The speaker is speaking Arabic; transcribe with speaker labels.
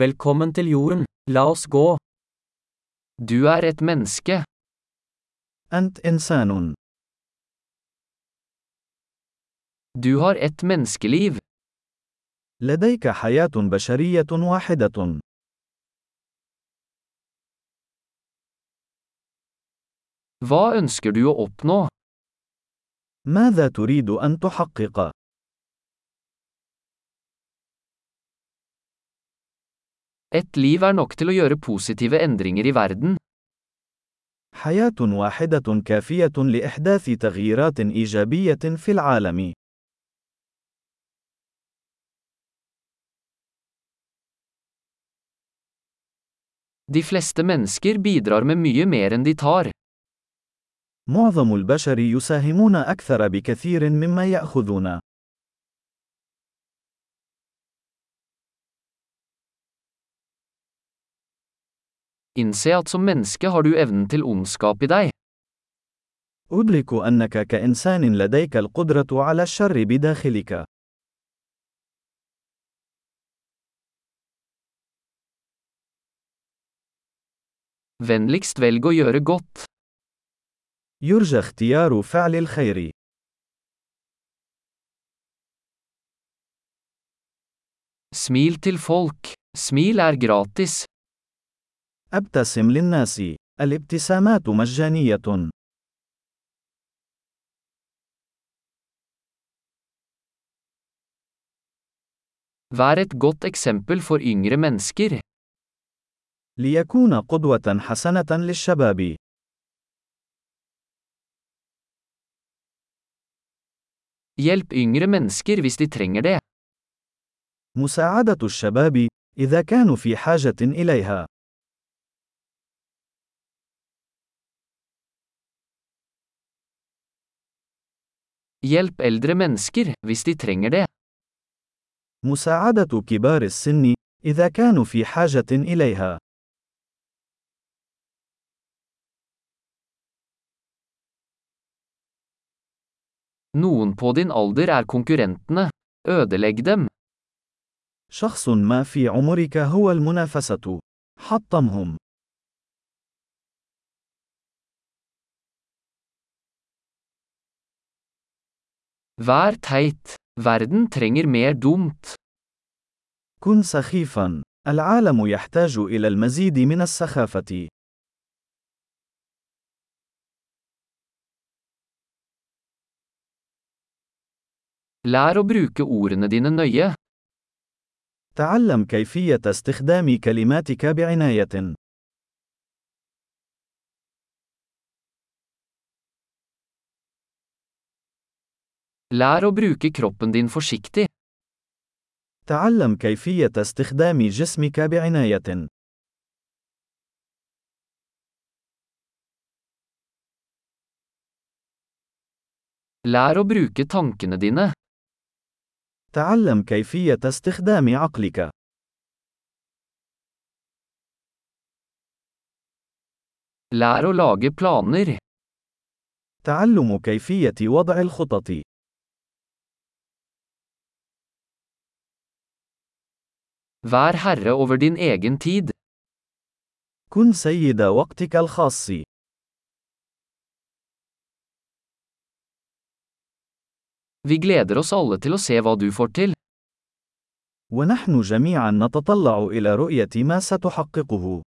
Speaker 1: Velkommen til jorden, la oss gå.
Speaker 2: Du er et menneske.
Speaker 3: أنت إنسان.
Speaker 2: Du har ett menneskeliv.
Speaker 3: لديك حياة بشرية واحدة.
Speaker 2: Hva ønsker du å oppnå?
Speaker 3: ماذا تريد أن تحقق؟
Speaker 2: Et liv er nok til å gjøre positive endringer i verden.
Speaker 3: حياة واحدة كافية لإحداث تغييرات إيجابية في العالم.
Speaker 2: De fleste mennesker bidrar med mye mer enn de tar.
Speaker 3: معظم البشر يساهمون أكثر بكثير مما يأخذون.
Speaker 2: Innse at som menneske har du evnen til ondskap i deg.
Speaker 3: أدرك أنك كإنسان لديك القدرة على الشر بداخلك.
Speaker 2: Vennligst velg å gjøre godt.
Speaker 3: يرجى اختيار فعل الخير.
Speaker 2: Smil til folk. Smil er gratis.
Speaker 3: أبتسم للناس. الابتسامات مجانية.
Speaker 2: Vær et godt eksempel for yngre mennesker.
Speaker 3: ليكون قدوة حسنة للشباب.
Speaker 2: Hjelp yngre mennesker hvis de trenger det.
Speaker 3: مساعدة الشباب إذا كانوا في حاجة إليها.
Speaker 2: Hjelp eldre mennesker hvis de trenger det.
Speaker 3: مساعدة كبار السن إذا كانوا في حاجة إليها.
Speaker 2: Noen på din alder er konkurrentene. Ødelegg dem.
Speaker 3: شخص ما في عمرك هو المنافسة. حطمهم.
Speaker 2: Vær teit. Verden trenger mer dumt.
Speaker 3: كن سخيفا. العالم يحتاج إلى المزيد من السخافة.
Speaker 2: Lær å bruke ordene dine nøye.
Speaker 3: تعلم كيفية استخدام كلماتك بعناية.
Speaker 2: Lær å bruke kroppen din forsiktig.
Speaker 3: تعلم كيفية استخدام جسمك بعناية.
Speaker 2: Lær å bruke tankene dine.
Speaker 3: تعلم كيفية استخدام عقلك.
Speaker 2: Lær å lage planer.
Speaker 3: تعلم كيفية وضع الخطط.
Speaker 2: Vær herre over din egen tid.
Speaker 3: كن سيد وقتك الخاص.
Speaker 2: Vi gleder oss alle til å se hva du får til.
Speaker 3: ونحن جميعا نتطلع إلى رؤية ما ستحققه.